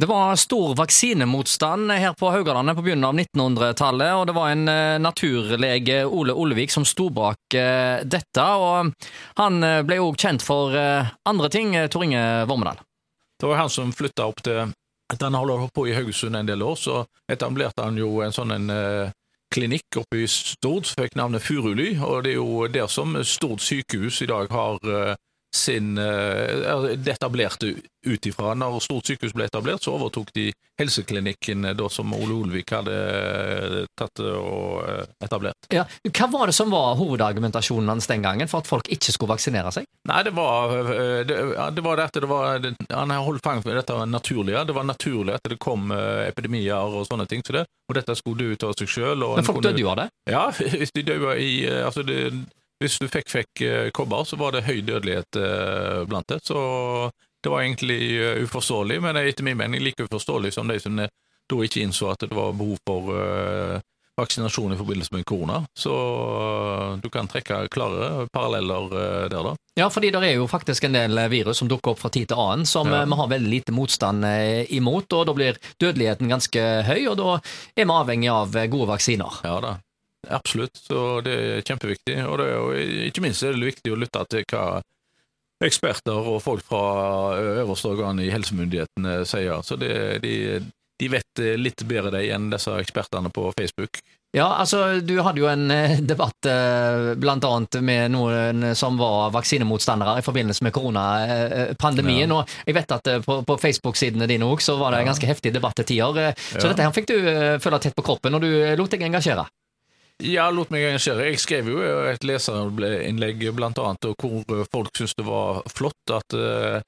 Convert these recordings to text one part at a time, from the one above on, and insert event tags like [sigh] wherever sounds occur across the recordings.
Det var stor vaksinemotstand her på Haugalandet på begynnelsen av 1900-tallet, og det var en eh, naturlege, Ole Olevik, som sto bak eh, dette. og Han eh, ble òg kjent for andre ting, Tor Inge Vormedal. Det var han som flytta opp til han holdt på i Haugesund en del år, så etablerte han jo en sånn en, klinikk oppe i Stord som fikk navnet Furuly, og det er jo der som Stord sykehus i dag har sin Det etablerte ut ifra. Når Stort sykehus ble etablert, så overtok de helseklinikken da, som Ole Olvik hadde eh, tatt og etablert. Ja. Hva var det som var hovedargumentasjonen hans den gangen for at folk ikke skulle vaksinere seg? Nei, Det var det, det, var det det var, Han holdt fang med dette naturlige. Det var naturlig at det kom epidemier og sånne ting. Så det, og dette skulle dø ut av seg sjøl. Men folk døde jo av det? Ja, [laughs] hvis de døde i altså det, hvis du fikk, fikk eh, kobber, så var det høy dødelighet eh, blant det. Så det var egentlig eh, uforståelig, men etter min mening like uforståelig som de som da ikke innså at det var behov for vaksinasjon i forbindelse med korona. Så du kan trekke klare paralleller der, da. Ja, fordi det er jo faktisk en del virus som dukker opp fra tid til annen, som ja. vi har veldig lite motstand imot. og Da blir dødeligheten ganske høy, og da er vi avhengig av gode vaksiner. Ja da. Absolutt, og det er kjempeviktig. Og det jo, ikke minst er det viktig å lytte til hva eksperter og folk fra øverste organ i helsemyndighetene sier. Så det, de, de, vet litt bedre det enn disse ekspertene på Facebook. Ja, altså du hadde jo en eh, debatt eh, blant annet med noen som var vaksinemotstandere i forbindelse med koronapandemien. Ja. Og jeg vet at eh, på, på Facebook-sidene dine òg så var det ganske heftige debattetider. Så ja. dette her fikk du føle tett på kroppen og du lot deg engasjere. Ja, lot meg engasjere. Jeg skrev jo et leserinnlegg blant annet hvor folk syntes det var flott at uh,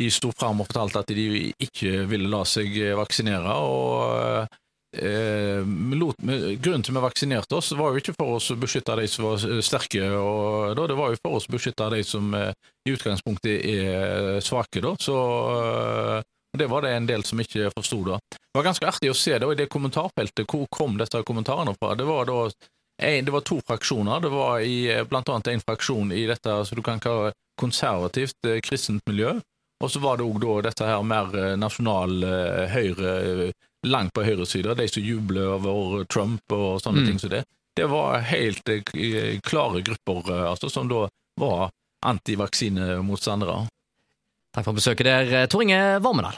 de sto fram og fortalte at de ikke ville la seg vaksinere. og eh, lot, grunnen til vi vaksinerte oss, var jo ikke for oss å beskytte de som var sterke, og, da, det var jo for oss å beskytte de som uh, i utgangspunktet er svake. Da. Så det var det en del som ikke forsto. Det var ganske artig å se da, i det kommentarfeltet hvor kom disse kommentarene fra. Det var da det var to fraksjoner. Det var i, eh, blant annet en fraksjon i dette som du kan kalle konservativt eh, kristent miljø. Og så var det òg dette her mer eh, nasjonal høyre, langt på høyresida, de som jubler over Trump og sånne mm. ting som det. Det var helt klare grupper altså, som da var antivaksinemotstandere. Takk for besøket der, Tor Inge Vormedal.